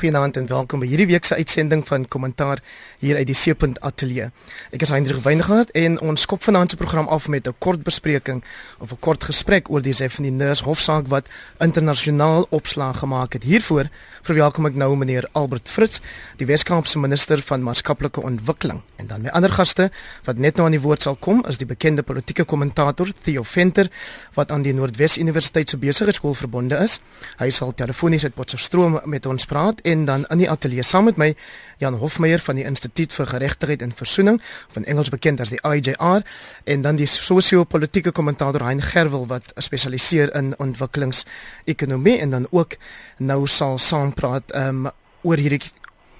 Goeienaand en welkom by hierdie week se uitsending van Kommentaar hier uit die Seepunt Ateljee. Ek is Hendrik Weingart en ons skop vanaand se program af met 'n kort bespreking of 'n kort gesprek oor die Stephanie Nurse hofsaak wat internasionaal opslag gemaak het. Hiervoor verwelkom ek nou meneer Albert Fritz, die Weskaapse minister van maatskaplike ontwikkeling. En dan my ander gaste wat net nou aan die woord sal kom, is die bekende politieke kommentator Theo Venter wat aan die Noordwes Universiteit se besigheidsskool verbonde is. Hy sal telefonies uit Potchefstroom met ons praat en dan in die ateljee. Saam met my Jan Hofmeyer van die Instituut vir Geregtigheid en Versoening van Engels bekend as die IJR en dan die sosio-politieke kommentator Hein Gerwel wat spesialiseer in ontwikkelingsekonomie en dan ook nou sal saam praat um, oor hierdie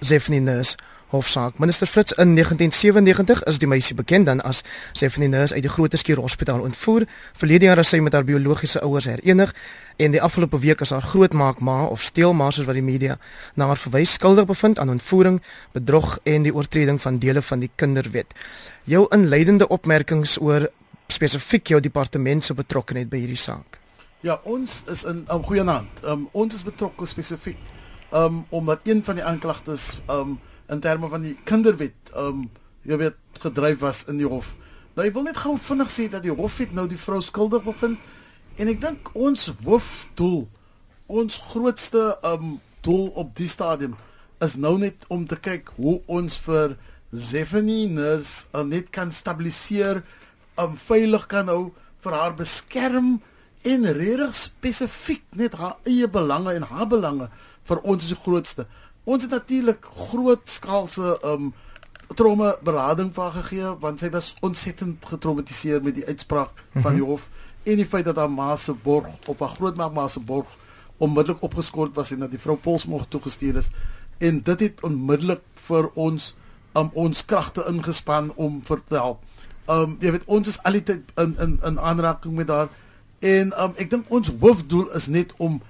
Zefninus hofsaak. Minister Fritz in 1997 is die meisie bekend dan as Stephanie Nurse uit die Groot Skuur Hospitaal ontvoer. Verlede jaar is sy met haar biologiese ouers herenig en die afgelope week is haar grootmaakma of steelma soos wat die media na haar verwys skuldig bevind aan ontvoering, bedrog en die oortreding van dele van die kinderwet. Jou inleidende opmerkings oor spesifiek jou departement se betrokkeheid by hierdie saak. Ja, ons is in um, goeie hand. Um, ons is betrokke spesifiek um, omdat een van die aanklagtes um, in terme van die kinderwet um jy weet gedryf was in die hof. Nou ek wil net gou vinnig sê dat die hof het nou die vrou skuldig bevind en ek dink ons hoofdoel ons grootste um doel op die stadium is nou net om te kyk hoe ons vir Zephanie Nurse uh, net kan stabiliseer, um veilig kan hou vir haar beskerm en regtig spesifiek net haar eie belange en haar belange vir ons is die grootste. Ons het natuurlik groot skaalse um trauma berading vir gegee want sy was ontsettend getraumatiseer met die uitspraak mm -hmm. van die hof en die feit dat haar ma se borg of haar grootma se borg onmiddellik opgeskort was en dat die vrou Polsmog toegestuur is en dit het onmiddellik vir ons um ons kragte ingespan om vir te help. Um jy weet ons is altyd in in in aanraking met haar en um ek dink ons hoofdoel is net om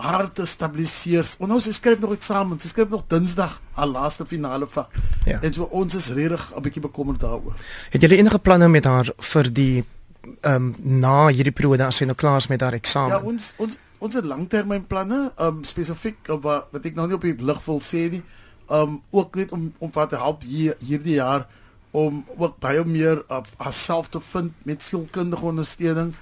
haar te stabiliseer. Want nou sy skryf nog eksamen. Sy skryf nog Dinsdag haar laaste finale vak. Ja. En so ons is regtig 'n bietjie bekommerd daaroor. Het julle enige planne met haar vir die ehm um, na hierdie periode as sy nou klaar is met haar eksamen? Ja, ons ons ons het langtermynplanne, ehm um, spesifiek wat wat ek nou nie op die lig wil sê nie. Ehm um, ook net om om wat te help hier hierdie jaar om ook baie meer op haarself te vind met sielkundige ondersteuning.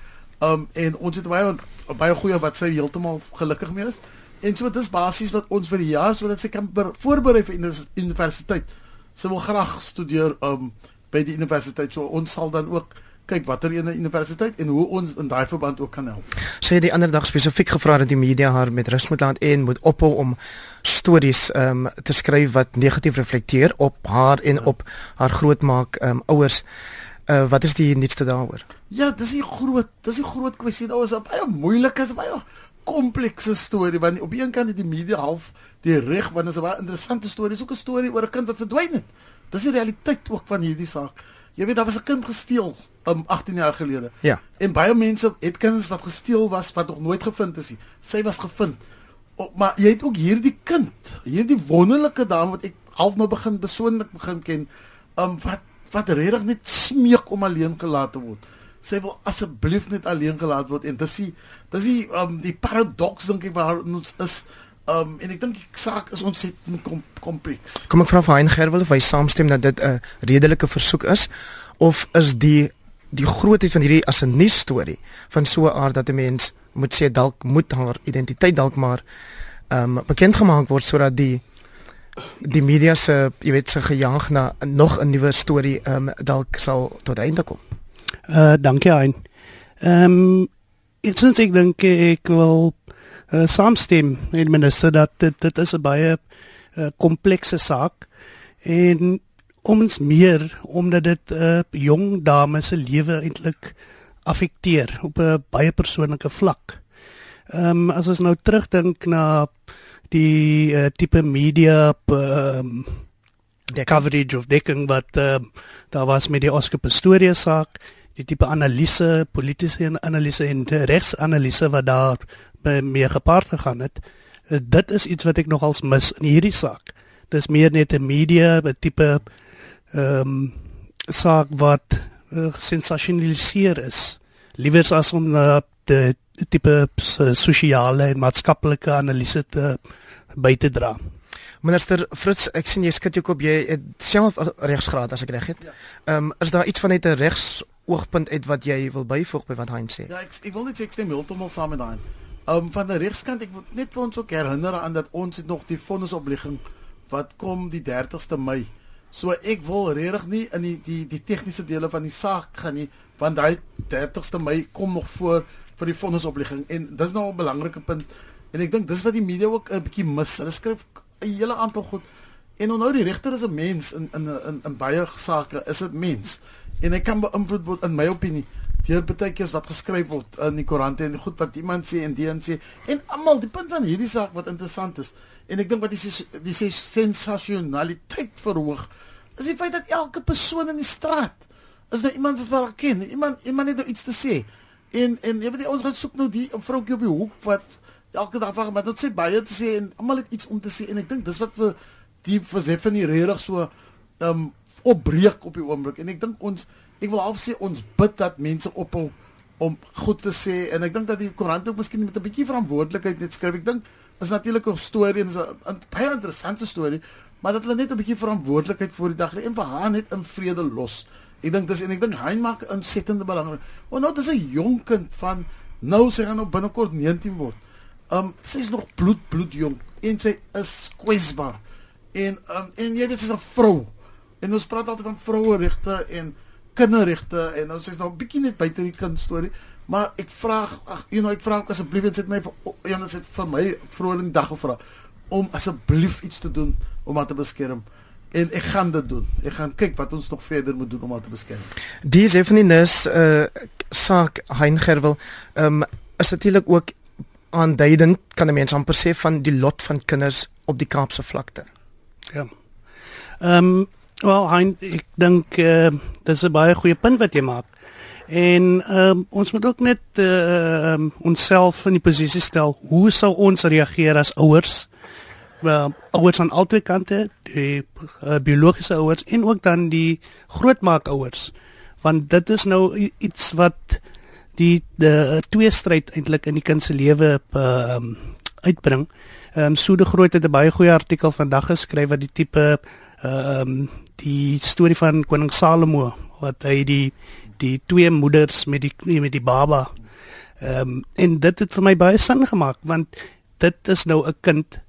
Um en ons het baie baie goeie wat sy heeltemal gelukkig mee is. En so dis basies wat ons vir die jaar sodat sy kan voorberei vir universiteit. Sy wil graag studeer um by die universiteit. So ons sal dan ook kyk watter ene universiteit en hoe ons in daai verband ook kan help. Sy het die ander dag spesifiek gevra dat die media haar met rus moet laat en moet ophou om stories um te skryf wat negatief reflekteer op haar en ja. op haar grootmaak um ouers. Uh, wat is die nuutste daaroor? Ja, dis 'n groot, dis 'n groot kwessie. Daar is baie moeilike, is baie komplekse storie want op een kant het die media half die reg want dit is 'n baie interessante storie. Dis ook 'n storie oor 'n kind wat verdwyn het. Dis die realiteit ook van hierdie saak. Jy weet daar was 'n kind gesteel um 18 jaar gelede. Ja. En baie mense het kinders wat gesteel was wat nog nooit gevind is nie. Sy was gevind. O, maar jy het ook hierdie kind, hierdie wonderlike dame wat ek half nou begin persoonlik begin ken, um wat wat regtig net smeek om alleen gelaat te word. Sy wil asseblief net alleen gelaat word en dis die dis die um die paradoks dink ek waar ons is um en ek dink die saak is ontsettend kom, kompleks. Kom ek vra vir Hein Gerwel of hy saamstem dat dit 'n redelike versoek is of is die die grootheid van hierdie as 'n nuus storie van so 'n aard dat 'n mens moet sê dalk moet haar identiteit dalk maar um bekend gemaak word sodat die die media se jy weet se gejaag na nog 'n nuwe storie ehm um, dalk sal tot einde kom. Uh dankie aan. Ehm um, ek sins ek dink ek wil uh, saamstem met minister dat dit dit is 'n baie uh, komplekse saak en ons meer omdat dit 'n uh, jong dame se lewe eintlik affekteer op 'n baie persoonlike vlak. Ehm um, as ons nou terugdink na die uh, tipe media um, coverage of dekking wat uh, daar was met die Oscar Pistorius saak, die tipe analise, politieke analise en regsanalise wat daar mee gepaard gegaan het. Uh, dit is iets wat ek nogals mis in hierdie saak. Dis meer net 'n media, tipe ehm um, saak wat uh, sensasionaliseer is. Liewers as om na uh, die tipe sosiale en maatskaplike analise te by te dra. Minister Fritz, ek sien jy skud jou kop jy het self 'n regsgraad as ek reg het. Ehm um, is daar iets van net 'n regs oogpunt uit wat jy wil byvoeg by wat Hein sê? Ja, ek ek wil net sê ek stem heeltemal saam met Hein. Ehm um, van die regskant ek wil net vir ons ook herinner aan dat ons het nog die vonnisopligging wat kom die 30ste Mei. So ek wil regtig nie in die die die tegniese dele van die saak gaan nie want daai 30ste Mei kom nog voor vir die vonnisopligging en dis nou 'n belangrike punt en ek dink dis wat die media ook 'n bietjie mis. Hulle skryf 'n hele aantal goed. En onthou die regter is 'n mens in in in in baie sake is 'n mens. En hy kan beïnvloed word in my opinie deur baie keer wat geskryf word in die koerante en goed wat iemand sê en die en sê. En almal die punt van hierdie saak wat interessant is en ek dink wat die die sensasionaliteit verhoog is die feit dat elke persoon in die straat is nou iemand wat vir ken iemand iemand het nou iets te sê. En en jy weet ons gaan soek nou die vroukie op die hoek wat elke dag van maar dit sê baie te sê en almal iets om te sê en ek dink dis wat vir die vir Stephanie regtig so ehm um, opbreek op die oomblik. En ek dink ons ek wil half sê ons bid dat mense ophou om goed te sê en ek dink dat die koerant ook miskien met 'n bietjie verantwoordelikheid net skryf. Ek dink is natuurlik 'n storie en 'n baie interessante storie maar dat hulle net 'n bietjie verantwoordelikheid voor die dag lê en vir haar net in vrede los. Ek dink dis en ek dink hy maak 'n ontsettende belangrik want nou dis 'n jong kind van nou sy gaan nou binnekort 19 word Um sy is nog bloed bloed jong en sy is kwesbaar. En um en jy weet sy's 'n vrou. En ons praat altyd van vroueregte en kinderregte en nou sy's nou 'n bietjie net buite die kind storie. Maar ek vra ag jy nou ek vra asseblief en sit my is dit vir my vroeër in die dag gevra om asseblief iets te doen om haar te beskerm. En ek gaan dit doen. Ek gaan kyk wat ons nog verder moet doen om haar te beskerm. Dis effenis uh, saak Hein Gerwel. Ehm um, is natuurlik ook aanduidend kan 'n mens amper sê van die lot van kinders op die Kaapse vlakte. Ja. Ehm um, wel hein ek dink uh, dis 'n baie goeie punt wat jy maak. En ehm um, ons moet ook net ehm uh, onsself in die posisie stel hoe sou ons reageer as ouers? Wel, ouers aan albei kante, die uh, biologiese ouers en ook dan die grootmaak ouers. Want dit is nou iets wat die die twee stryd eintlik in die kind se lewe ehm um, uitbring. Ehm um, so de groot het 'n baie goeie artikel vandag geskryf wat die tipe ehm um, die storie van koning Salomo wat hy die die twee moeders met die met die baba ehm um, en dit het vir my baie sin gemaak want dit is nou 'n kind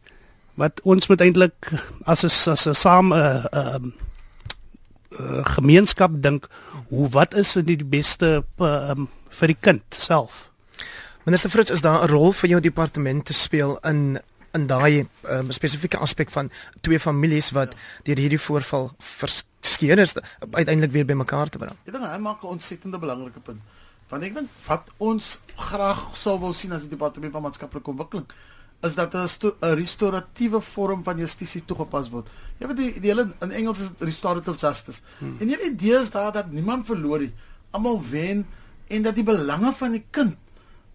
wat ons moet eintlik as 'n as 'n saam 'n uh, uh, uh, gemeenskap dink hoe wat is die beste um, vir die kind self. Minister Fritz, is daar 'n rol vir jou departement te speel in in daai um, spesifieke aspek van twee families wat deur hierdie voorval verskeer is uiteindelik weer bymekaar te bring? Ek dink hy maak 'n ontsettende belangrike punt. Want ek dink wat ons graag sou wou sien as die departement van maatskaplike ontwikkeling is dat 'n restoratiewe vorm van justisie toegepas word. Jy weet die die hele in Engels is restorative justice. Hmm. En jy weet dis daar dat niemand verloor nie. Almal wen en dat die belange van die kind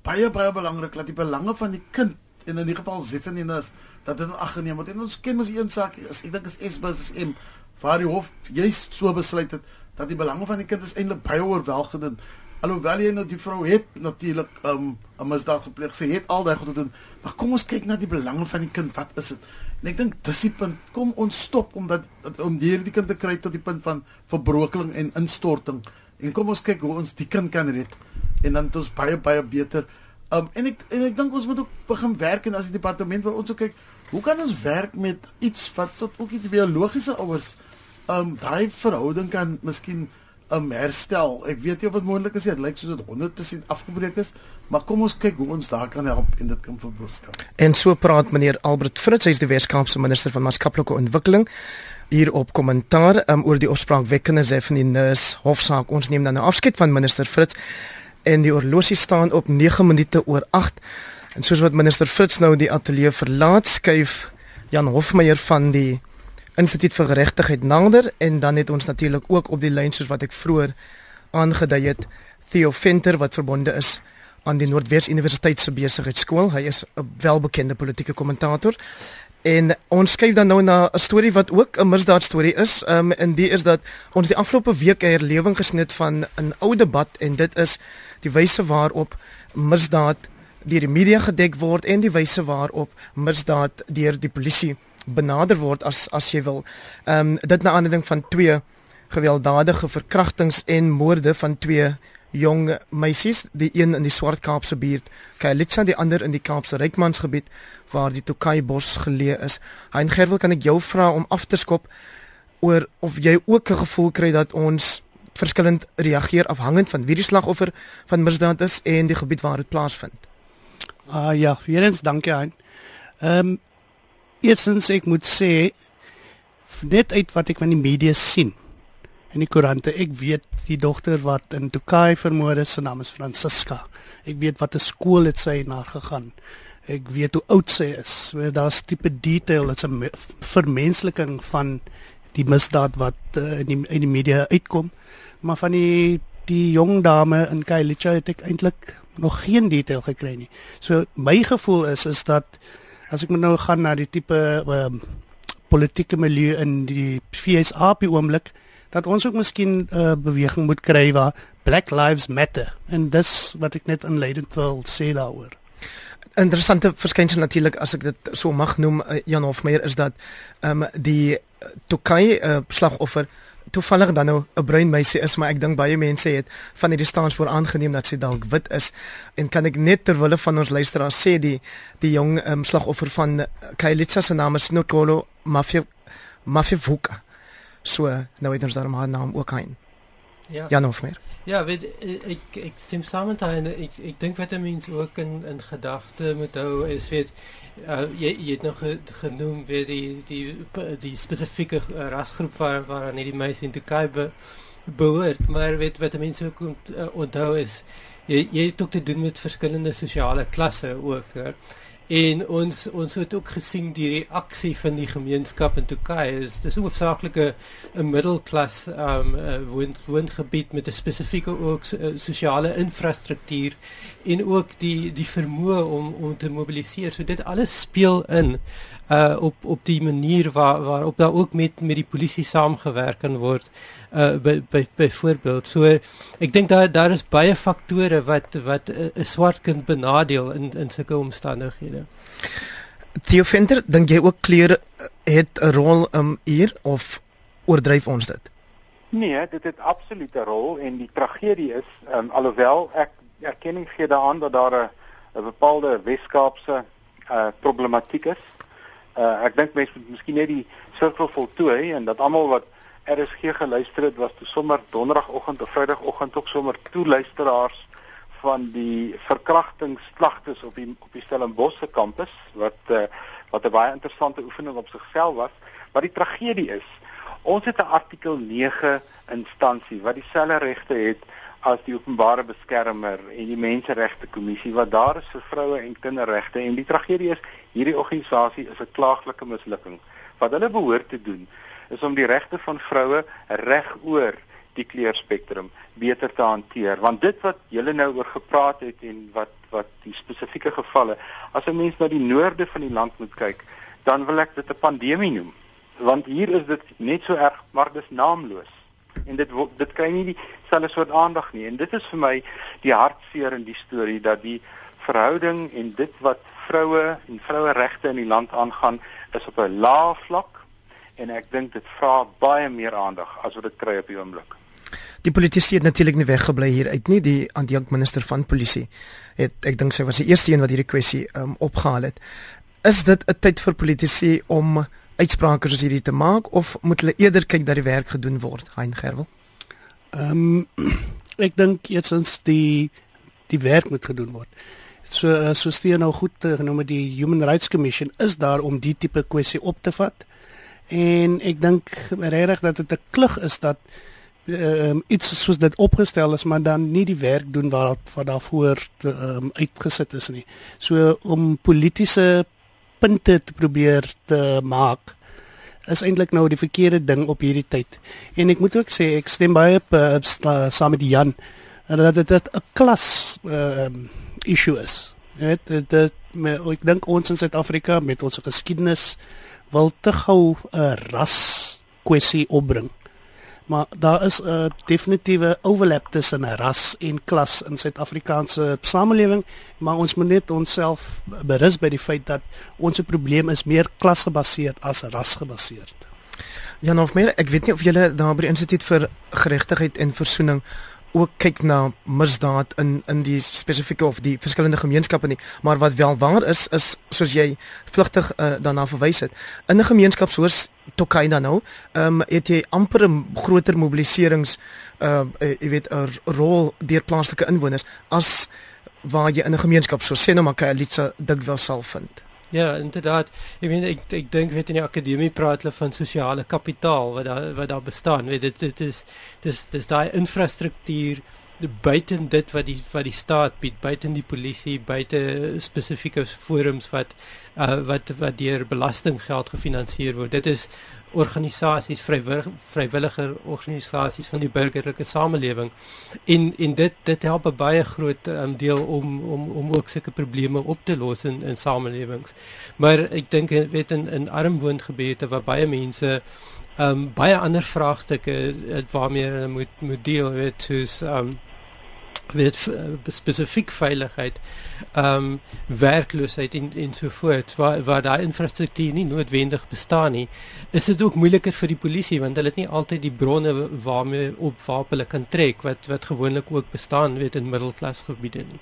baie baie belangrik dat die belange van die kind en in die geval Zefaninas dat dit aggeneem word en ons ken mos een saak is ek dink is Esbus is M waar die hof juist so besluit het dat die belange van die kind is eintlik baie oorweldigend alhoewel jy nou die vrou het natuurlik um, 'n misdaad gepleeg sy het al daai goed gedoen maar kom ons kyk na die belange van die kind wat is dit en ek dink dis die punt kom ons stop om dat om hierdie kind te kry tot die punt van verbrokeling en instorting En kom ons kyk hoe ons die kind kan red en dan het ons baie baie beter. Um en ek en ek dink ons moet ook begin werk en as die departement wil ons ook kyk hoe kan ons werk met iets wat tot ook die biologiese ouers um daai verhouding kan miskien um herstel. Ek weet nie of dit moontlik is nie. Dit lyk soos dit 100% afgebreek is, maar kom ons kyk hoe ons daar kan help en dit kan verboorstel. En so praat meneer Albert Fritz, hy is die Weskaapse minister van maatskaplike ontwikkeling hier op kommentaar um, oor die oorspraakwekkende sê van die nurse hofsaak. Ons neem dan nou afskeid van minister Fritz en die oorlosie staan op 9 minute oor 8. En soos wat minister Fritz nou die ateljee verlaat, skuif Jan Hofmeyer van die Instituut vir Geregtigheid nader en dan het ons natuurlik ook op die lyn soos wat ek vroeër aangedui het Theo Venter wat verbonde is aan die Noordwes Universiteit se besigheidskool. Hy is 'n welbekende politieke kommentator. En ons kyk dan nou na 'n storie wat ook 'n misdaad storie is. Ehm um, en dit is dat ons die afgelope week 'n herlewing gesnit van 'n ou debat en dit is die wyse waarop misdaad deur die media gedek word en die wyse waarop misdaad deur die polisie benader word as as jy wil. Ehm um, dit na aanleiding van twee gewelddadige verkrachtings en moorde van twee jong meisies, die een in die Swart Kaapse buurt, Kailicha, die ander in die Kaapse Rykmansgebied waar die Tokai bos geleë is. Hein Gerwel, kan ek jou vra om af te skop oor of jy ook 'n gevoel kry dat ons verskillend reageer afhangend van wie die slagoffer van misdaad is en die gebied waar dit plaasvind. Ah uh, ja, weer eens dankie aan. Ehm um, eerstens ek moet sê net uit wat ek van die media sien in die koerante, ek weet die dogter wat in Tokai vermoor is, se naam is Francisca. Ek weet wat 'n skool het sy na gegaan. Ek weet hoe oud sy is. So daar's tipe detail, dit's 'n vermensliking van die misdaad wat uh, in die in die media uitkom. Maar van die die jong dame in Kailicha het ek eintlik nog geen detail gekry nie. So my gevoel is is dat as ek nou gaan na die tipe uh, politieke milieu in die FSA op die oomblik dat ons ook miskien 'n uh, beweging moet kry waar Black Lives Matter en dis wat ek net inleidend wil sê daaroor. Interessante verskynsel natuurlik as ek dit so mag noem uh, Jan Hofmeyer is dat ehm um, die Tokai uh, slagoffer toevallig dan nou 'n bruin meisie is maar ek dink baie mense het van hierdie staanspoor aangeneem dat sy dalk wit is en kan ek net ter wille van ons luisteraars sê die die jong um, slagoffer van Kailitsa se naam is Nokolo Mafia Mafivuka. So nou het ons daarom haar naam ook aan. Ja. Jan of meer. Ja, weet ek ek stem saam met haar en ek ek dink wat mense ook in in gedagte moet hou is weet uh, jy jy het nog genoem weer die die die spesifieke rasgroep waar waar aan hierdie meisie in Turkye be, behoort, maar weet wat mense ook ont, uh, onthou is jy jy het ook te doen met verskillende sosiale klasse ook. Uh, En ons ons het ook gesien die reaksie van die gemeenskap in Turkye is dis hoofsaaklik 'n middelklas um woon woongebied met 'n spesifieke ook sosiale infrastruktuur en ook die die vermoë om om te mobiliseer. So dit alles speel in uh op op die manier waar waarop daar ook met met die polisie saamgewerk kan word uh by by byvoorbeeld so ek dink daar daar is baie faktore wat wat 'n swart kind benadeel in in sulke omstandighede. Theo Venter, dink jy ook kleure het 'n rol um hier of oordryf ons dit? Nee, dit het absoluut 'n rol en die tragedie is um alhoewel ek erkenning gee daaraan dat daar 'n 'n bepaalde Weskaapse uh problematiek is. Uh ek dink mense moet miskien net die sirkel voltooi en dat almal wat RSG geluister het was toe sommer donderdagoggend of vrydagoggend ook sommer toeluisteraars van die verkrachtingsslagtes op die op die Stellenbosch se kampus wat uh, wat 'n baie interessante oefening op sigself was. Maar die tragedie is, ons het 'n artikel 9 instansie wat dieselfde regte het as die openbare beskermer en die menseregte kommissie wat daar is vir vroue en kinderregte. En die tragedie is hierdie organisasie is 'n klaaglike mislukking. Wat hulle behoort te doen is om die regte van vroue reg oor die kleurspektrum beter te hanteer. Want dit wat julle nou oor gepraat het en wat wat die spesifieke gevalle as 'n mens na die noorde van die land moet kyk dan wil ek dit 'n pandemie noem. Want hier is dit net so erg maar dis naamloos en dit dit kry nie dieselfde soort aandag nie en dit is vir my die hartseer in die storie dat die verhouding en dit wat vroue en vroueregte in die land aangaan is op 'n lae vlak en ek dink dit vra baie meer aandag as wat dit kry op die oomblik. Die politisie het natuurlik nie weggebly hier uit nie. Die adjunkminister van polisie het ek dink sy was die eerste een wat hierdie kwessie um, opgehaal het. Is dit 'n tyd vir politisie om uitsprake soos hierdie te maak of moet hulle eerder kyk dat die werk gedoen word, Hein Gerwel? Ehm um, ek dink eerstens die die werk moet gedoen word. So uh, so steen nou goed uh, genoem die Human Rights Commission is daar om die tipe kwessie op te vat. En ek dink regtig dat dit 'n klug is dat ehm um, iets soos dit opgestel is maar dan nie die werk doen wat wat daarvoor ehm um, uitgesit is nie. So om politieke punte te probeer te maak is eintlik nou die verkeerde ding op hierdie tyd. En ek moet ook sê ek stem baie op uh, saam met Jan dat dit 'n klas um, issue is. Net dit ek dink ons in Suid-Afrika met ons geskiedenis wil te gou 'n ras kwessie opbring. Maar daar is 'n uh, definitiewe overlap tussen ras en klas in Suid-Afrikaanse samelewing, maar ons moet net onsself berus by die feit dat ons probleem is meer klasgebaseerd as rasgebaseerd. Jan of meer, ek weet nie of julle daar by die Instituut vir Geregtigheid en Versoening ook kyk na misdaad in in die spesifieke of die verskillende gemeenskappe nie, maar wat wel waar is is soos jy vlugtig uh, daarna verwys het. In 'n gemeenskap soos Tokaina nou, ehm um, het jy amper 'n groter mobiliserings uh jy weet 'n rol deur plaaslike inwoners as waar jy in 'n gemeenskap so sê nou maar Kaalitsa dikwels sal vind. Ja, inderdaad. Ek meen ek ek dink weet in die akademie praat hulle van sosiale kapitaal wat daar wat daar bestaan. Weet dit dit is dis dis daai infrastruktuur buite dit wat die wat die staat bied, buite die polisie, buite spesifieke forums wat uh, wat wat deur belastinggeld gefinansier word. Dit is organisasies vrywillige vrywilliger organisasies van die burgerlike samelewing en en dit dit help baie groot um, deel om om om ook sulke probleme op te los in in samelewings. Maar ek dink weet in in arm woongebiede waar baie mense ehm um, baie ander vraagstukke uh, waarmee hulle moet moet deel weet soos ehm um, weet eh, spesifiek veiligheid ehm um, werkloosheid en en so voort waar waar daai infrastruktuur nie noodwendig bestaan nie is dit ook moeiliker vir die polisie want hulle het nie altyd die bronne waarmee op waar hulle kan trek wat wat gewoonlik ook bestaan weet in middelklasgebiede nie.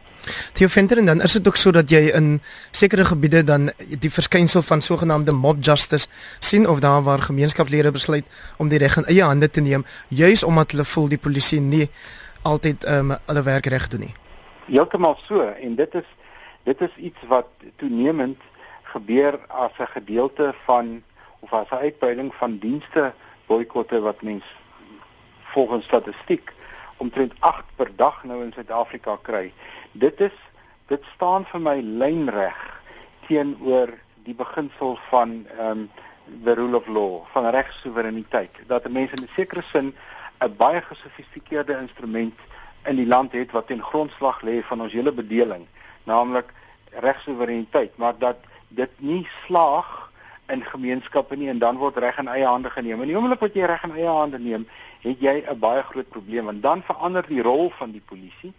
Theo Venter en dan is dit ook so dat jy in sekere gebiede dan die verskynsel van sogenaamde mob justice sien of daar waar gemeenskapslede besluit om die reg in eie hande te neem juis omdat hulle voel die polisie nie altyd ehm um, hulle werk reg doen nie. Heeltemal so en dit is dit is iets wat toenemend gebeur as 'n gedeelte van of as 'n uitbreiding van dienste boikotte wat mens volgens statistiek omtrent 8 per dag nou in Suid-Afrika kry. Dit is dit staan vir my lynreg teenoor die beginsel van ehm um, the rule of law, van regssoewereiniteit. Dat mense in 'n sekere sin 'n baie gesofistikeerde instrument in die land het wat ten grondslag lê van ons hele bedeling, naamlik regsoevereiniteit, maar dat dit nie slaag in gemeenskappe nie en dan word reg in eie hande geneem. En die oomblik wat jy reg in eie hande neem, het jy 'n baie groot probleem want dan verander die rol van die polisie,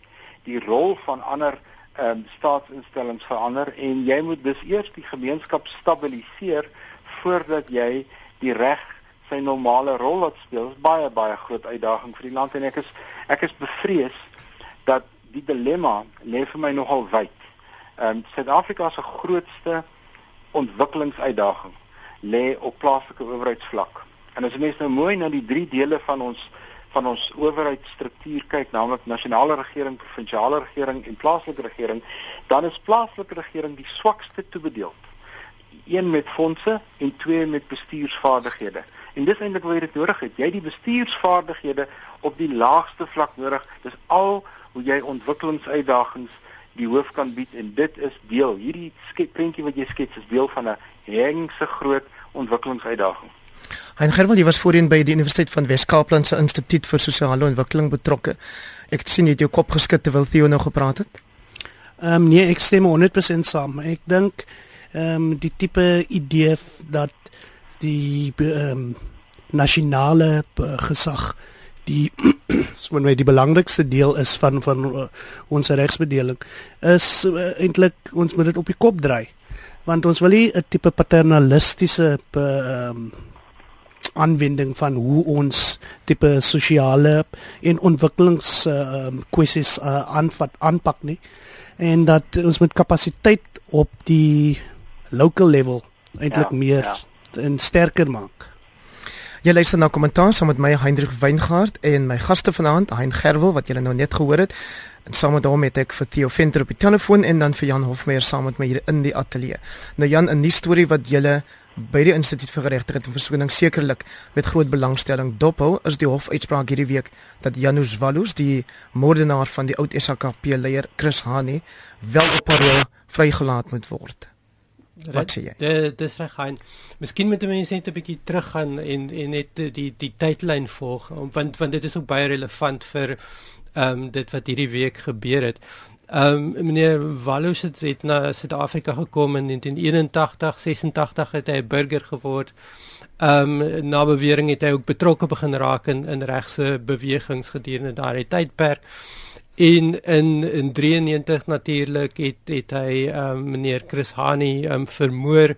die rol van ander ehm um, staatsinstellings verander en jy moet dus eers die gemeenskap stabiliseer voordat jy die reg sy normale rol wat speel is baie baie groot uitdaging vir die land en ek is ek is bevrees dat die dilemma lê vir my nogal wyd. Ehm um, Suid-Afrika se grootste ontwikkelingsuitdaging lê op plaaslike owerheidsvlak. En as jy mens nou mooi na die drie dele van ons van ons owerheidsstruktuur kyk, naamlik nasionale regering, provinsiale regering en plaaslike regering, dan is plaaslike regering die swakste toebedeeld. Een met fondse en twee met bestuursvaardighede. En dis eintlik wat jy dit nodig het. Jy het die bestuursvaardighede op die laagste vlak nodig. Dis al hoe jy ontwikkelingsuitdagings die hoof kan bied en dit is deel. Hierdie sketsprentjie wat jy skets is deel van 'n hengse groot ontwikkelingsuitdaging. Hein Gerwel, jy was voorheen by die Universiteit van Wes-Kaapland se Instituut vir Sosiale Ontwikkeling betrokke. Ek het sien jy het jou kop geskit terwyl Theo nou gepraat het. Ehm um, nee, ek stem 100% saam. Ek dink ehm um, die tipe idee dat die ehm um, nasionale uh, gesag die wanneer so die belangrikste deel is van van uh, ons regsbedeling is uh, eintlik ons moet dit op die kop draai. Want ons wil nie 'n tipe paternalistiese ehm um, aanwending van hoe ons tipe sosiale en ontwikkelings ehm um, kwessies uh, aanvat aanpak nie. En dat ons met kapasiteit op die local level eintlik ja, meer ja en sterker maak. Jy luister na kommentaar saam met my Hendrik Weingart en my gaste vanaand, Hein Gerwel wat julle nou net gehoor het. En saam met hom het ek vir Theo Venter op die telefoon en dan vir Jan Hofmeyer saam met my hier in die ateljee. Nou Jan, 'n nuwe storie wat julle by die Instituut vir Geregtigheid en Versoening sekerlik met groot belangstelling dophou, is die hofuitspraak hierdie week dat Janus Valus, die moordenaar van die oud SAKP leier Chris Hani, wel op parol vrygelaat moet word. Wat sê jy? Dit dis reg gaan. Miskien moet mense net 'n bietjie teruggaan en en net die die, die tydlyn volg want want dit is ook baie relevant vir ehm um, dit wat hierdie week gebeur het. Ehm um, meneer Wallows het, het na Suid-Afrika gekom in 1981, 86 het hy 'n burger geword. Ehm um, na bewering het hy ook betrokke begin raak in in regse bewegings gedurende daardie tydperk. In in in 93 natuurlik het het hy um, meneer Chris Hani um, vermoor.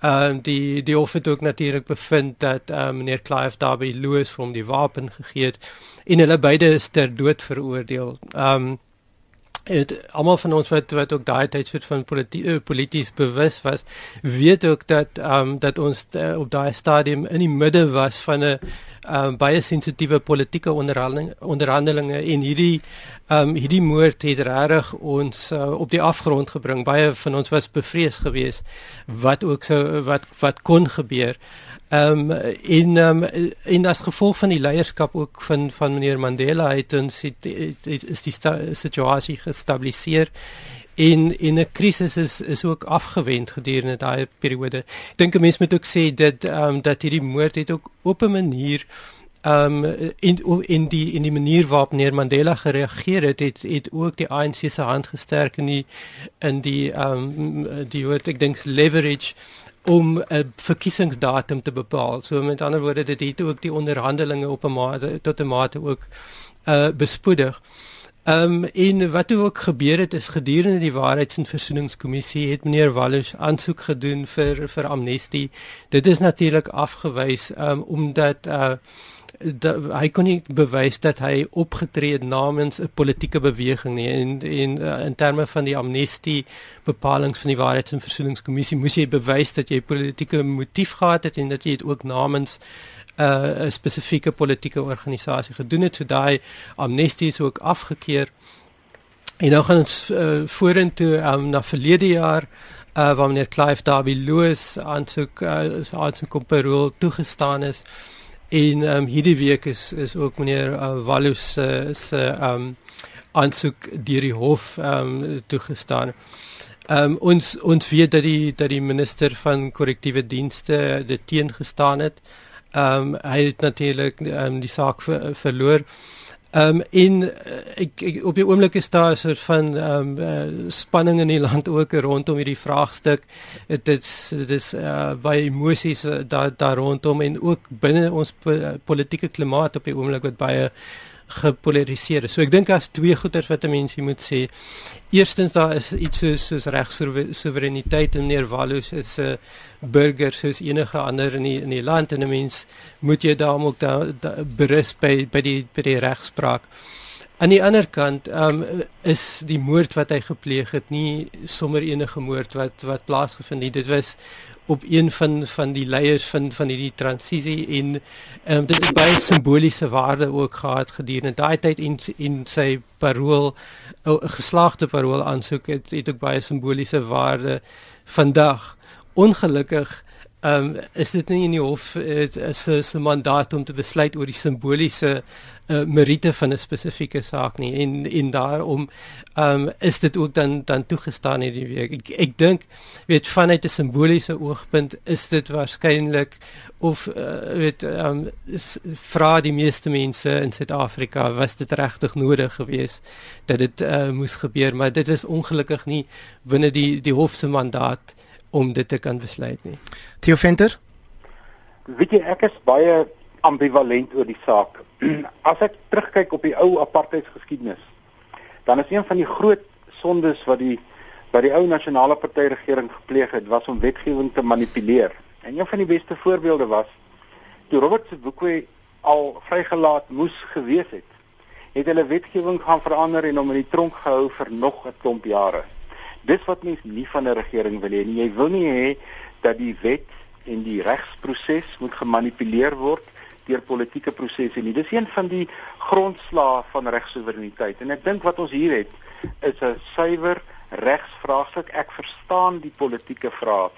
Ehm um, die die hof het ook natuurlik bevind dat um, meneer Clive Darby Lewis van die wapen gegee het en hulle beide is ter dood veroordeel. Ehm um, het almal van ons wat wat ook daai tyd soort van polities uh, polities bewus was, weet ook dat ehm um, dat ons uh, op daai stadium in die midde was van 'n um, baie sensitiewe politieke onderhandeling, onderhandelinge en hierdie um, hierdie moord het regtig ons uh, op die afgrond gebring. Baie van ons was bevrees geweest wat ook so wat wat kon gebeur. Ehm um, in um, in as gevolg van die leierskap ook van van meneer Mandela het ons het, het, het, is die situasie gestabiliseer en in 'n krisis is is ook afgewend gedurende daai periode. Ek dink 'n mens moet ook sê dat ehm um, dat hierdie moord het ook op 'n manier ehm um, in in die in die manier waarop meneer Mandela gereageer het, het het ook die ANC se hand gesterk in die in die ehm um, die wat ek dink leverage om 'n verkiesingsdatum te bepaal. So met ander woorde dit het ook die onderhandelinge op 'n mate tot 'n mate ook uh bespoedig. Ehm um, en wat ook gebeur het is gedurende die waarheids- en versoeningskommissie het meneer Wallis aansoek gedoen vir vir amnestie. Dit is natuurlik afgewys ehm um, omdat uh dat hy kon nie bewys dat hy opgetree het namens 'n politieke beweging nie en en uh, in terme van die amnestie bepalinge van die waarheids- en versoeningskommissie moes jy bewys dat jy politieke motief gehad het en dat jy dit ook namens uh, 'n spesifieke politieke organisasie gedoen het. So daai amnestie is ook afgekeur. En nou gaan ons uh, vorentoe um, na verlede jaar uh, waar meneer Clive Darby Lewis aansoek uh, aansoek op parol toegestaan is. En um, hierdie week is is ook meneer uh, Wallus se se um aansoek deur die hof um toegestaan. Um ons ons weet dat die dat die minister van korrektiewe dienste dit teengestaan het. Um hy het natuurlik um die saak ver, verloor. Um in ek, ek op die oomblik is daar 'n soort van um uh, spanning in die land ook rondom hierdie vraagstuk. Dit is dit is uh, baie emosies uh, daar daar rondom en ook binne ons po politieke klimaat op die oomblik wat baie gepolariseer. So ek dink as twee goeters wat 'n mens moet sê. Eerstens daar is iets soos soos regsoevereiniteit en meneer Wallows is 'n burger soos enige ander in die in die land en 'n mens moet jy daarom ook daar da, berus by by die by die regspraak. Aan die ander kant um, is die moord wat hy gepleeg het nie sommer enige moord wat wat plaasgevind het. Dit was op een van van die leiers van van hierdie transisie en um, dit het baie simboliese waarde ook gehad gedurende daai tyd en en sy parol 'n geslaagde parol aansoek het, het ook baie simboliese waarde vandag. Ongelukkig um, is dit nie in die hof is 'n mandaat om te besluit oor die simboliese uh, meriete van 'n spesifieke saak nie en en daarom um, is dit ook dan dan toegestaan hierdie week. Ek, ek dink weet vanuit 'n simboliese oogpunt is dit waarskynlik of uh, weet um, vra die meeste mense in Suid-Afrika was dit regtig nodig geweest dat dit uh, moes gebeur, maar dit is ongelukkig nie binne die die hof se mandaat om dit te kan besluit nie. Theo Venter? Weet jy ek is baie ambivalent oor die saak. As ek terugkyk op die ou apartheidsgeskiedenis, dan is een van die groot sondes wat die wat die ou nasionale party regering gepleeg het, was om wetgewing te manipuleer. En een van die beste voorbeelde was toe Robert Sobukwe al vrygelaat moes gewees het, het hulle wetgewing gaan verander en hom in die tronk gehou vir nog 'n klomp jare. Dis wat mens nie van 'n regering wil hê nie. Jy wil nie hê dat die wet en die regsproses moet gemanipuleer word deur politieke prosesse nie. Dis een van die grondslae van regsoevereiniteit. En ek dink wat ons hier het is 'n suiwer regsvraagstuk. Ek verstaan die politieke vraag.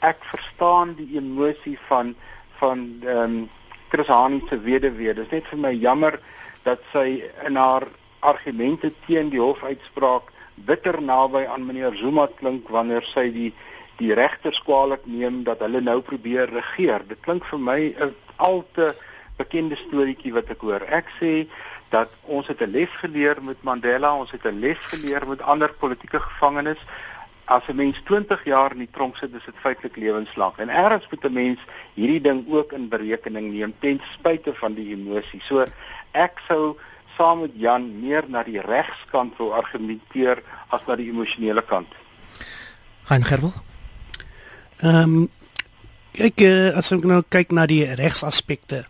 Ek verstaan die emosie van van ehm um, Chris Hani se weduwee. Dit is net vir my jammer dat sy in haar argumente teen die hofuitspraak bitter naby aan meneer Zuma klink wanneer sy die die regters kwaliek neem dat hulle nou probeer regeer. Dit klink vir my 'n al te bekende storieetjie wat ek hoor. Ek sê dat ons het 'n les geleer met Mandela, ons het 'n les geleer met ander politieke gevangenes. As 'n mens 20 jaar in die tronk sit, is dit feitelik lewenslank. En ergens moet 'n mens hierdie ding ook in berekening neem ten spyte van die emosie. So ek sou saam met Jan meer na die regskant wil argumenteer as na die emosionele kant. Hein Gerwel. Ehm um, kyk uh, as ons nou kyk na die regsaspekte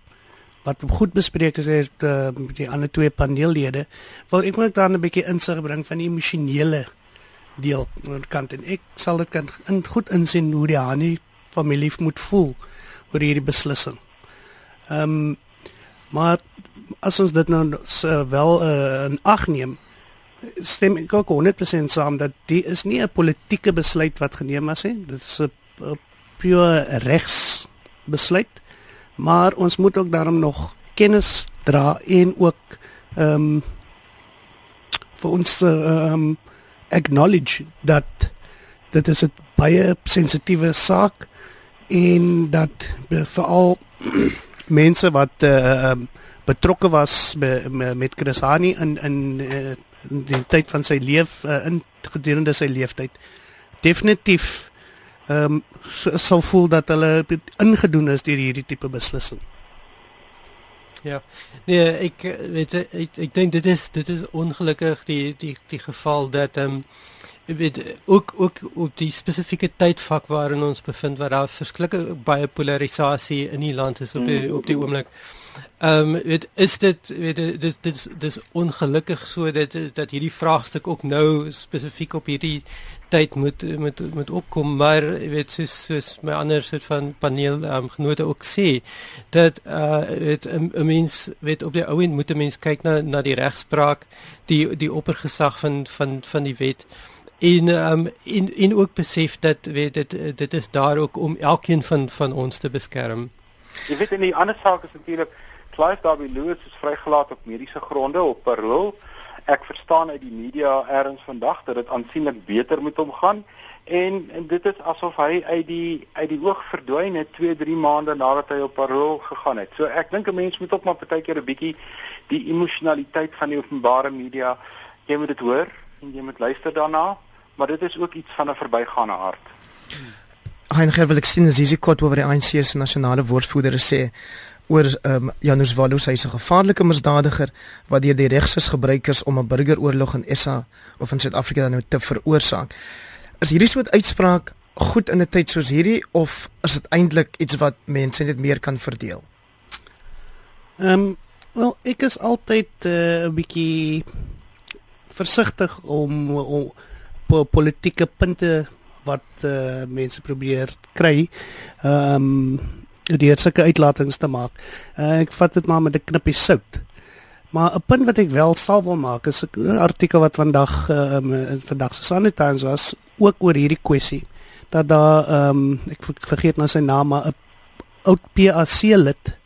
wat goed bespreek is het uh, die ander twee paneellede wil ek net dan 'n bietjie insig bring van die emosionele deel aan kant en ek sal dit kan in, goed insien hoe die Hani familie moet voel oor hierdie beslissing. Ehm um, maar as ons dit nou so wel uh, in ag neem stem ek ook 100% saam dat dit is nie 'n politieke besluit wat geneem is nie. Dit is 'n pure regs besluit maar ons moet ook daarom nog kennis dra en ook ehm um, vir ons ehm um, acknowledge dat dit is 'n baie sensitiewe saak en dat veral mense wat ehm uh, betrokke was be, me, met Chrisani in in uh, die tyd van sy lewe uh, in gedurende sy lewenstyd definitief ehm um, sal voel dat hulle ingedoen is deur hierdie tipe beslissing. Ja. Nee, ek weet ek ek dink dit is dit is ongelukkig die die die geval dat ehm um, weet ook ook op die spesifieke tydvak waarin ons bevind waar daar verskillike baie polarisasie in die land is op die op die oomblik. Ehm um, weet is dit weet dit dit dis ongelukkig so dat dat hierdie vraagstuk ook nou spesifiek op hierdie tyd moet moet moet opkom maar weet soos soos my ander soort van paneel um, genote ook sê dat uh weet 'n mens weet op die ou end moet 'n mens kyk na na die regspraak die die oppergesag van van van die wet en um en en ook besef dat weet dit dit is daar ook om elkeen van van ons te beskerm. Jy weet in die ander saak is natuurlik Clive Darby Lewis is vrygelaat op mediese gronde op parol ek verstaan uit die media eers vandag dat dit aansienlik beter met hom gaan en, en dit is asof hy uit die uit die oog verdwyn het 2 3 maande nadat hy op parol gegaan het. So ek dink 'n mens moet ook maar partykeer 'n bietjie die emosionaliteit van die openbare media jy moet dit hoor en jy moet luister daarna, maar dit is ook iets van 'n verbygaande aard. Heinrich wil ek sien as hierdie kort oor die ANC se nasionale woordvoerder sê oor ehm um, Janus Walus hy's 'n gevaarlike misdadiger wat deur die regses gebruik is om 'n burgeroorlog in SA of in Suid-Afrika dan nou te veroorsaak. Is hierdie soort uitspraak goed in 'n tyd soos hierdie of is dit eintlik iets wat mense net meer kan verdeel? Ehm um, wel ek is altyd eh, 'n uh, bietjie versigtig om om politieke punte wat uh, mense probeer kry. Ehm um, deur sulke uitlatings te maak. Uh, ek vat dit maar met 'n knippie sout. Maar 'n punt wat ek wel sal wil maak is 'n artikel wat vandag ehm um, in vandag se Sunday Times was ook oor hierdie kwessie dat daar ehm um, ek vergeet nou sy naam maar 'n oud PAC lid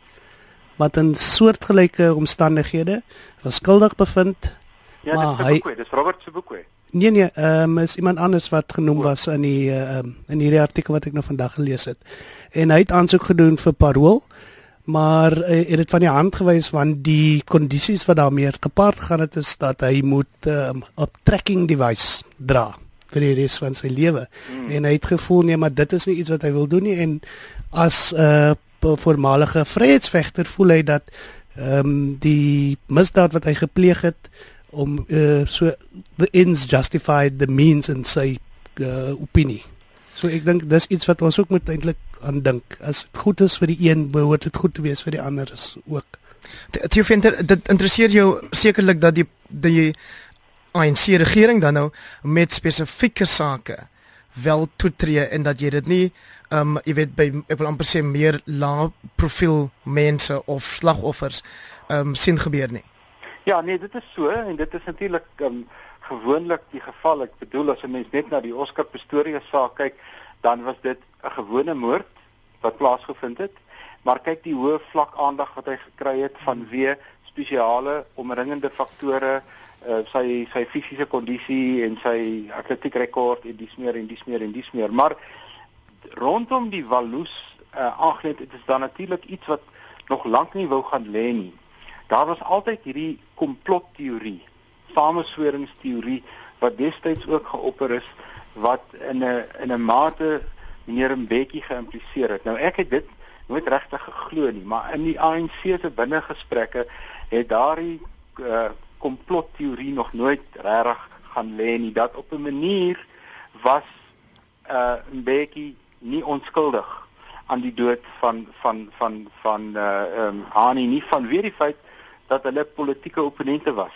wat in soortgelyke omstandighede was skuldig bevind. Ja, dis Sebukwe, dis Robert Sebukwe. Nee nee, ehm um, is iemand anders wat genoem was in die ehm um, in hierdie artikel wat ek nou vandag gelees het. En hy het aansoek gedoen vir parol, maar uh, het dit van die hand gewys want die kondisies wat daarmee gepaard gaan het is dat hy moet ehm um, 'n tracking device dra vir die res van sy lewe. Hmm. En hy het gevoel nee, maar dit is nie iets wat hy wil doen nie en as 'n uh, voormalige vryheidsvegter voel hy dat ehm um, die misdaad wat hy gepleeg het om uh, so the ends justify the means in sy uh, opinie. So ek dink dis iets wat ons ook moet eintlik aan dink. As dit goed is vir die een, behoort dit goed te wees vir die ander is ook. Jy vind dit interesseer jou sekerlik dat die die ANC regering dan nou met spesifieke sake wel toetree en dat jy dit nie ehm um, jy weet by ek wil amper sê meer lae profiel mense of slagoffers ehm um, sien gebeur nie. Ja, nee, dit is so en dit is natuurlik um, gewoonlik die geval. Ek bedoel as 'n mens net na die Oscar Pistorius saak kyk, dan was dit 'n gewone moord wat plaasgevind het. Maar kyk die hoë vlak aandag wat hy gekry het vanweë spesiale omringende faktore, uh, sy sy fisiese kondisie en sy atletiek rekord en dis meer en dis meer en dis meer. Maar rondom die Walus uh, aangeneem, dit is dan natuurlik iets wat nog lank nie wou gaan lê nie Daar was altyd hierdie komplotteorie, samesweringsteorie wat destyds ook geopper is wat in 'n in 'n mate meneer Mbeki geïmpliseer het. Nou ek het dit nooit regtig geglo nie, maar in die ANC se binnegesprekke het daardie uh, komplotteorie nog nooit regtig gaan lê nie dat op 'n manier was uh Mbeki nie onskuldig aan die dood van van van van uh um Hani nie van weer die feit dat hulle politieke opponente was.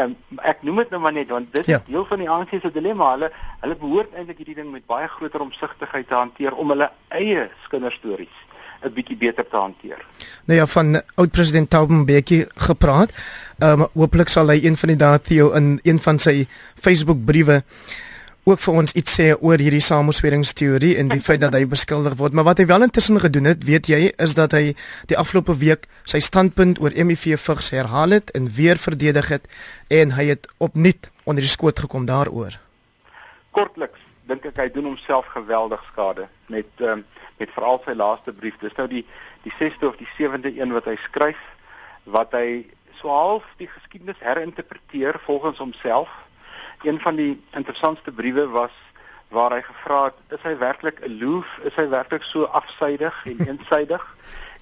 Um ek noem dit nou maar net want dit ja. is deel van die ANC se dilemma. Hulle hulle behoort eintlik hierdie ding met baie groter omsigtigheid te hanteer om hulle eie kinderstories 'n bietjie beter te hanteer. Nou ja, van oud president Thabo Mbeki gepraat. Ehm um, hopelik sal hy een van die dae Theo in een van sy Facebook briewe ook vir ons iets sê oor hierdie samesweringsteorie en die feit dat hy beskuldig word. Maar wat hy wel intussen gedoen het, weet jy, is dat hy die afgelope week sy standpunt oor MEV vigs herhaal het en weer verdedig het en hy het opnuut onder die skoot gekom daaroor. Kortliks dink ek hy doen homself geweldig skade met um, met veral sy laaste brief. Dis nou die die 6de of die 7de een wat hy skryf wat hy so half die geskiedenis herinterpreteer volgens homself een van die interessantste briewe was waar hy gevra het is hy werklik aloof? Is hy werklik so afsydig en eensydig?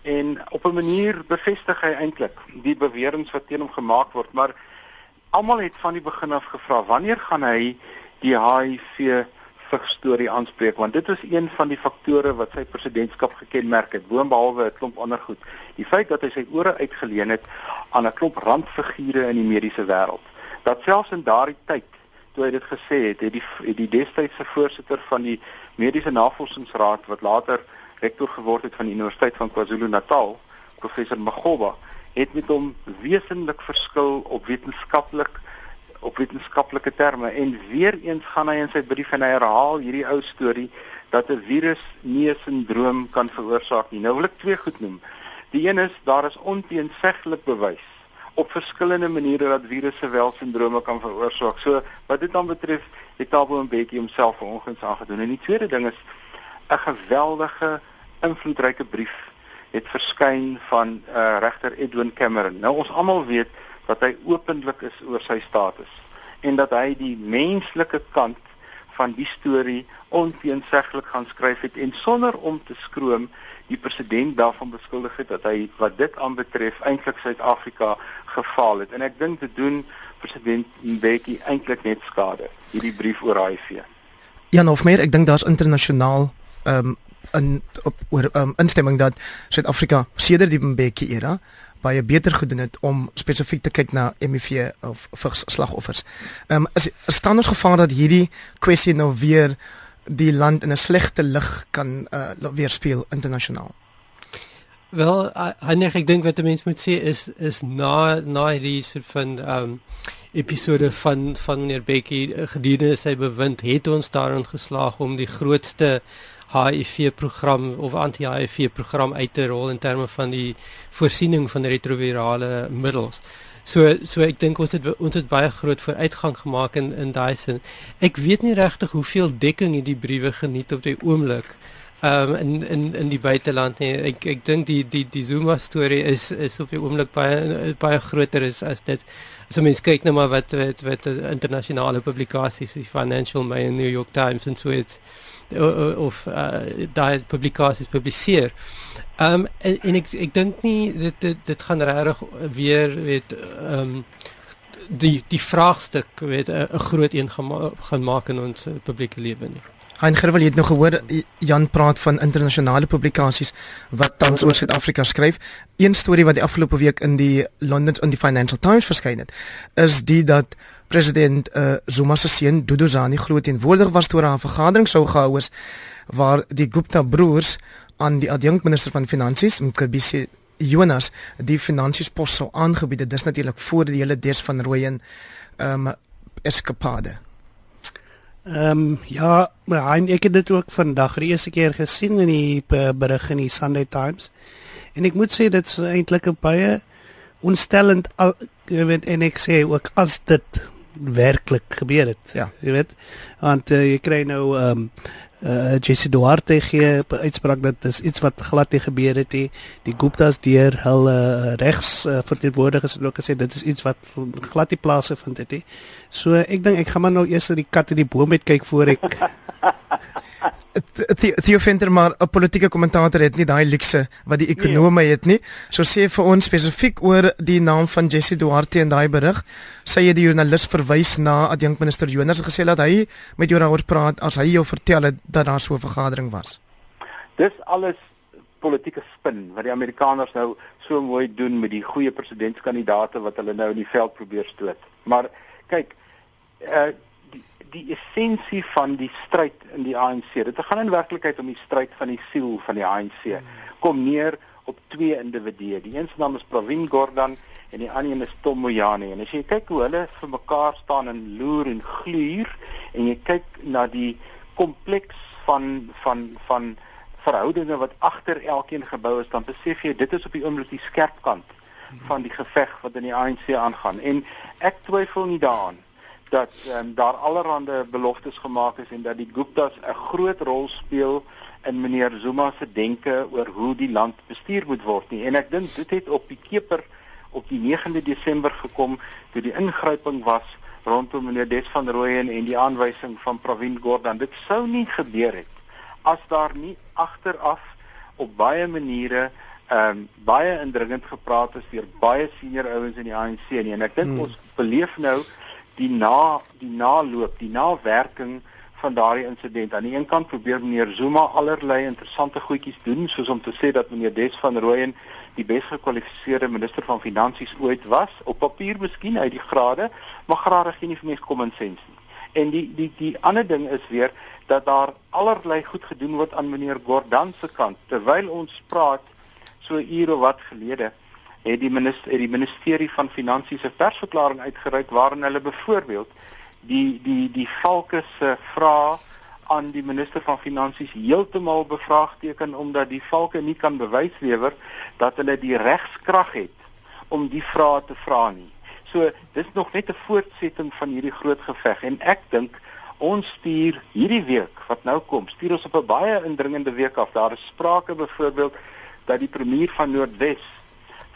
En op 'n manier bevestig hy eintlik die beweringe wat teen hom gemaak word maar almal het van die begin af gevra wanneer gaan hy die HIV storie aanspreek? Want dit is een van die faktore wat sy presidentskap gekenmerk het boonbehalwe 'n klomp ander goed. Die feit dat hy sy ore uitgeleen het aan 'n klomp randfigure in die mediese wêreld. Dat selfs in daardie tyd toe hy dit gesê het, het die het die destydse voorsitter van die Mediese Navorsingsraad wat later rektor geword het van die Universiteit van KwaZulu-Natal, professor Magoba, het met hom wesentlik verskil op wetenskaplik op wetenskaplike terme en weer eens gaan hy in sy brief en hy herhaal hierdie ou storie dat 'n virus nie 'n sindroom kan veroorsaak nie. Nou wil ek twee goed noem. Die een is daar is onteenseglik bewys op verskillende maniere dat virusse wel sindrome kan veroorsaak. So wat dit dan betref, het Tabo 'n bietjie homself vanoggend aangedoen. En die tweede ding is 'n geweldige invloedryke brief het verskyn van uh, regter Edwin Cameron. Nou ons almal weet dat hy openlik is oor sy status en dat hy die menslike kant van die storie onteenseglik gaan skryf het en sonder om te skroom die president daarvan beskuldig het dat hy wat dit aanbetref eintlik Suid-Afrika gefaal het en ek dink dit doen president Mbeki eintlik net skade hierdie brief oor HIV. Ja, nog meer, ek dink daar's internasionaal ehm um, in op oor ehm um, instemming dat Suid-Afrika sedert die Mbeki era baie beter gedoen het om spesifiek te kyk na HIV of vigs slagoffers. Ehm um, is, staan ons gevaar dat hierdie kwessie nou weer die land in 'n slegte lig kan uh, weerspieël internasionaal. Wel, Heinrich, ek dink wat 'n mens moet sê is is na na hierdie soort van ehm um, episode van van meneer Bekkie eh, gedurende sy bewind het ons daarin geslaag om die grootste HIV program of anti-HIV program uit te rol in terme van die voorsiening van retrovirale middels. So so ek dink ons het ons het baie groot vooruitgang gemaak in in daai sin. Ek weet nie regtig hoeveel dekking hierdie briewe geniet op die oomblik. Ehm um, in in in die buiteland nie. Ek ek dink die die die Zuma storie is is op die oomblik baie baie groter is as dit. As mens kyk nou maar wat wat wat internasionale publikasies, die Financial Mail en New York Times en so iets of uh, daai publikasies publiseer. Ehm um, en, en ek ek dink nie dit dit dit gaan regtig weer weet ehm um, die die vraagstuk weet 'n groot een gaan maak in ons publieke lewe nie. Hein Gerwel het nou gehoor Jan praat van internasionale publikasies wat tans oor Suid-Afrika skryf. Een storie wat die afgelope week in die London in die Financial Times verskyn het, is die dat president uh, Zuma se seun Dudu Zani glo teenwoordig was toe 'n vergadering sou gehou is waar die Gupta broers aan die adjunkminister van finansies, Mkhabisi Jonas, die finansies pos sou aangebied het. Dis natuurlik voor die hele des van Rooyen ehm um, eskapade. Ehm um, ja, maar ek het dit ook vandag die eerste keer gesien in die berig in die Sunday Times. En ek moet sê dit is eintlik 'n baie ontstellend al jy weet en ek sê ook as dit werklik gebeur het. Ja. Jy weet, want uh, jy kry nou ehm um, uh Jesse Duarte gee uitspraak dat dis iets wat glad nie gebeur het nie. Die Gupta's deur hulle uh, regs uh, verteenwoordigers het ook gesê dit is iets wat glad nie plaasgevind het nie. So ek dink ek gaan maar nou eers na die kat in die boom met kyk voor ek Theo Venter maar 'n politieke kommentator het nie daai luukse wat die ekonome nee. het nie. So sê vir ons spesifiek oor die naam van Jesse Duarte in daai berig, sê jy die joernalis verwys na adjunkminister Jonas gesê dat hy met jou daaroor praat as hy jou vertel het dat daar so 'n vergadering was. Dis alles politieke spin wat die Amerikaners nou so mooi doen met die goeie presidentskandidaate wat hulle nou in die veld probeer stoot. Maar kyk, uh die essensie van die stryd in die ANC. Dit gaan in werklikheid om die stryd van die siel van die ANC. Kom neer op twee individue. Die een se naam is Pravin Gordhan en die ander een is Tom Moyane. En as jy kyk hoe hulle vir mekaar staan en loer en gluur en jy kyk na die kompleks van van van verhoudinge wat agter elkeen gebou is, dan besef jy dit is op die oomblik die skerp kant van die geveg wat in die ANC aangaan. En ek twyfel nie daaraan dat um, daar allerlei beloftes gemaak is en dat die Guptas 'n groot rol speel in meneer Zuma se denke oor hoe die land bestuur moet word nie. En ek dink dit het op die keper op die 9de Desember gekom toe die ingryping was rondom meneer Des van Rooyen en die aanwysing van Pravin Gordhan. Dit sou nie gebeur het as daar nie agteraf op baie maniere ehm um, baie indringend gepraat is deur baie senior ouens in die ANC nie. En ek dink hmm. ons beleef nou die na die naloop, die nawerking van daardie insident. Aan die een kant probeer meneer Zuma allerlei interessante goedjies doen, soos om te sê dat meneer Des van Rooyen die bes gekwalifiseerde minister van finansies ooit was, op papier miskien uit die grade, maar grade gee nie vir mense common sense nie. En die die die ander ding is weer dat daar allerlei goed gedoen word aan meneer Gordhan se kant terwyl ons praat so ure wat gelede het die minister het die ministerie van finansies 'n persverklaring uitgereik waarin hulle byvoorbeeld die die die valke se vrae aan die minister van finansies heeltemal bevraagteken omdat die valke nie kan bewys lewer dat hulle die regskrag het om die vrae te vra nie. So dis nog net 'n voortsetting van hierdie groot geveg en ek dink ons stuur hierdie week wat nou kom, stuur ons op 'n baie indringende week af. Daar is sprake byvoorbeeld dat die premier van Noordwes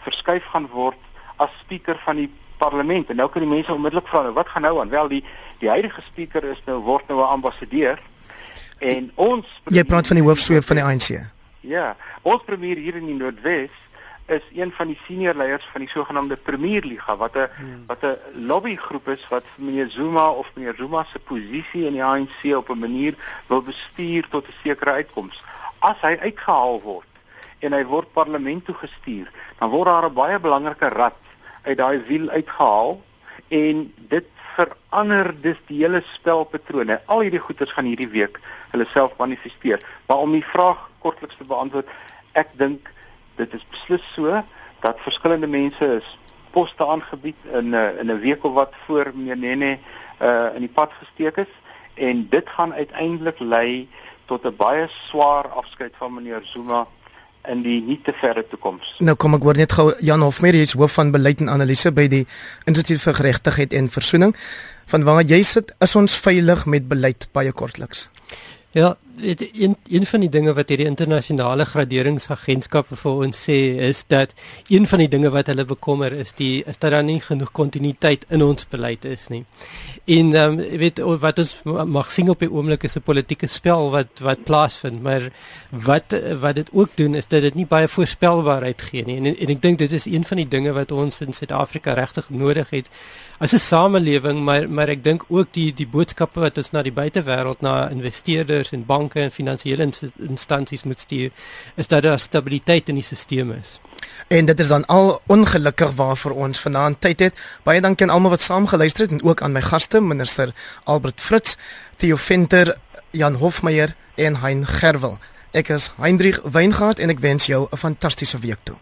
verskuif gaan word as spreker van die parlement. En nou kan die mense onmiddellik vra, wat gaan nou aan? Wel die die huidige spreker is nou word nou 'n ambassadeur en ons Jy praat van die hoofsweep van die ANC. Ja, ons premier hier in die Noordwes is een van die senior leiers van die sogenaamde Premierliga wat 'n hmm. wat 'n lobbygroep is wat meneer Zuma of meneer Zuma se posisie in die ANC op 'n manier wil bestuur tot 'n sekere uitkoms. As hy uitgehaal word en hy word parlement toe gestuur, dan word daar 'n baie belangrike rad uit daai wiel uitgehaal en dit verander dus die hele spelpatrone. Al hierdie goeters gaan hierdie week hulle self manifesteer. Maar om die vraag kortliks te beantwoord, ek dink dit is beslis so dat verskillende mense is poste aangebied in 'n uh, in 'n week of wat voor meneer Nene uh in die pad gesteek is en dit gaan uiteindelik lei tot 'n baie swaar afskeid van meneer Zuma in die nie te verre toekoms. Nou kom ek hoor net gou Jan Hofmeer, hy's hoof van beleid en analise by die Instituut vir Geregtigheid en Versoening. Van waar jy sit, is ons veilig met beleid baie kortliks. Ja, dit een een van die dinge wat hierdie internasionale graderingsagentskappe vir ons sê is dat een van die dinge wat hulle bekommer is die is dat daar nie genoeg kontinuïteit in ons beleid is nie. En ehm um, weet wat ons mag sien op die oomblik is 'n politieke spel wat wat plaasvind, maar wat wat dit ook doen is dat dit nie baie voorspelbaarheid gee nie. En en ek dink dit is een van die dinge wat ons in Suid-Afrika regtig nodig het as 'n samelewing, maar maar ek dink ook die die boodskappe wat ons na die buitewêreld na investeerders en banke banke en finansiële instansies moet stuur is dat daar stabiliteit in die stelsel is. En dit is dan al ongelukkig waarvoor ons vanaand tyd het. Baie dankie aan almal wat saamgeluister het en ook aan my gaste, minister Albert Fritz, Theo Venter, Jan Hofmeyer en Hein Gerwel. Ek is Hendrik Weingart en ek wens jou 'n fantastiese week toe.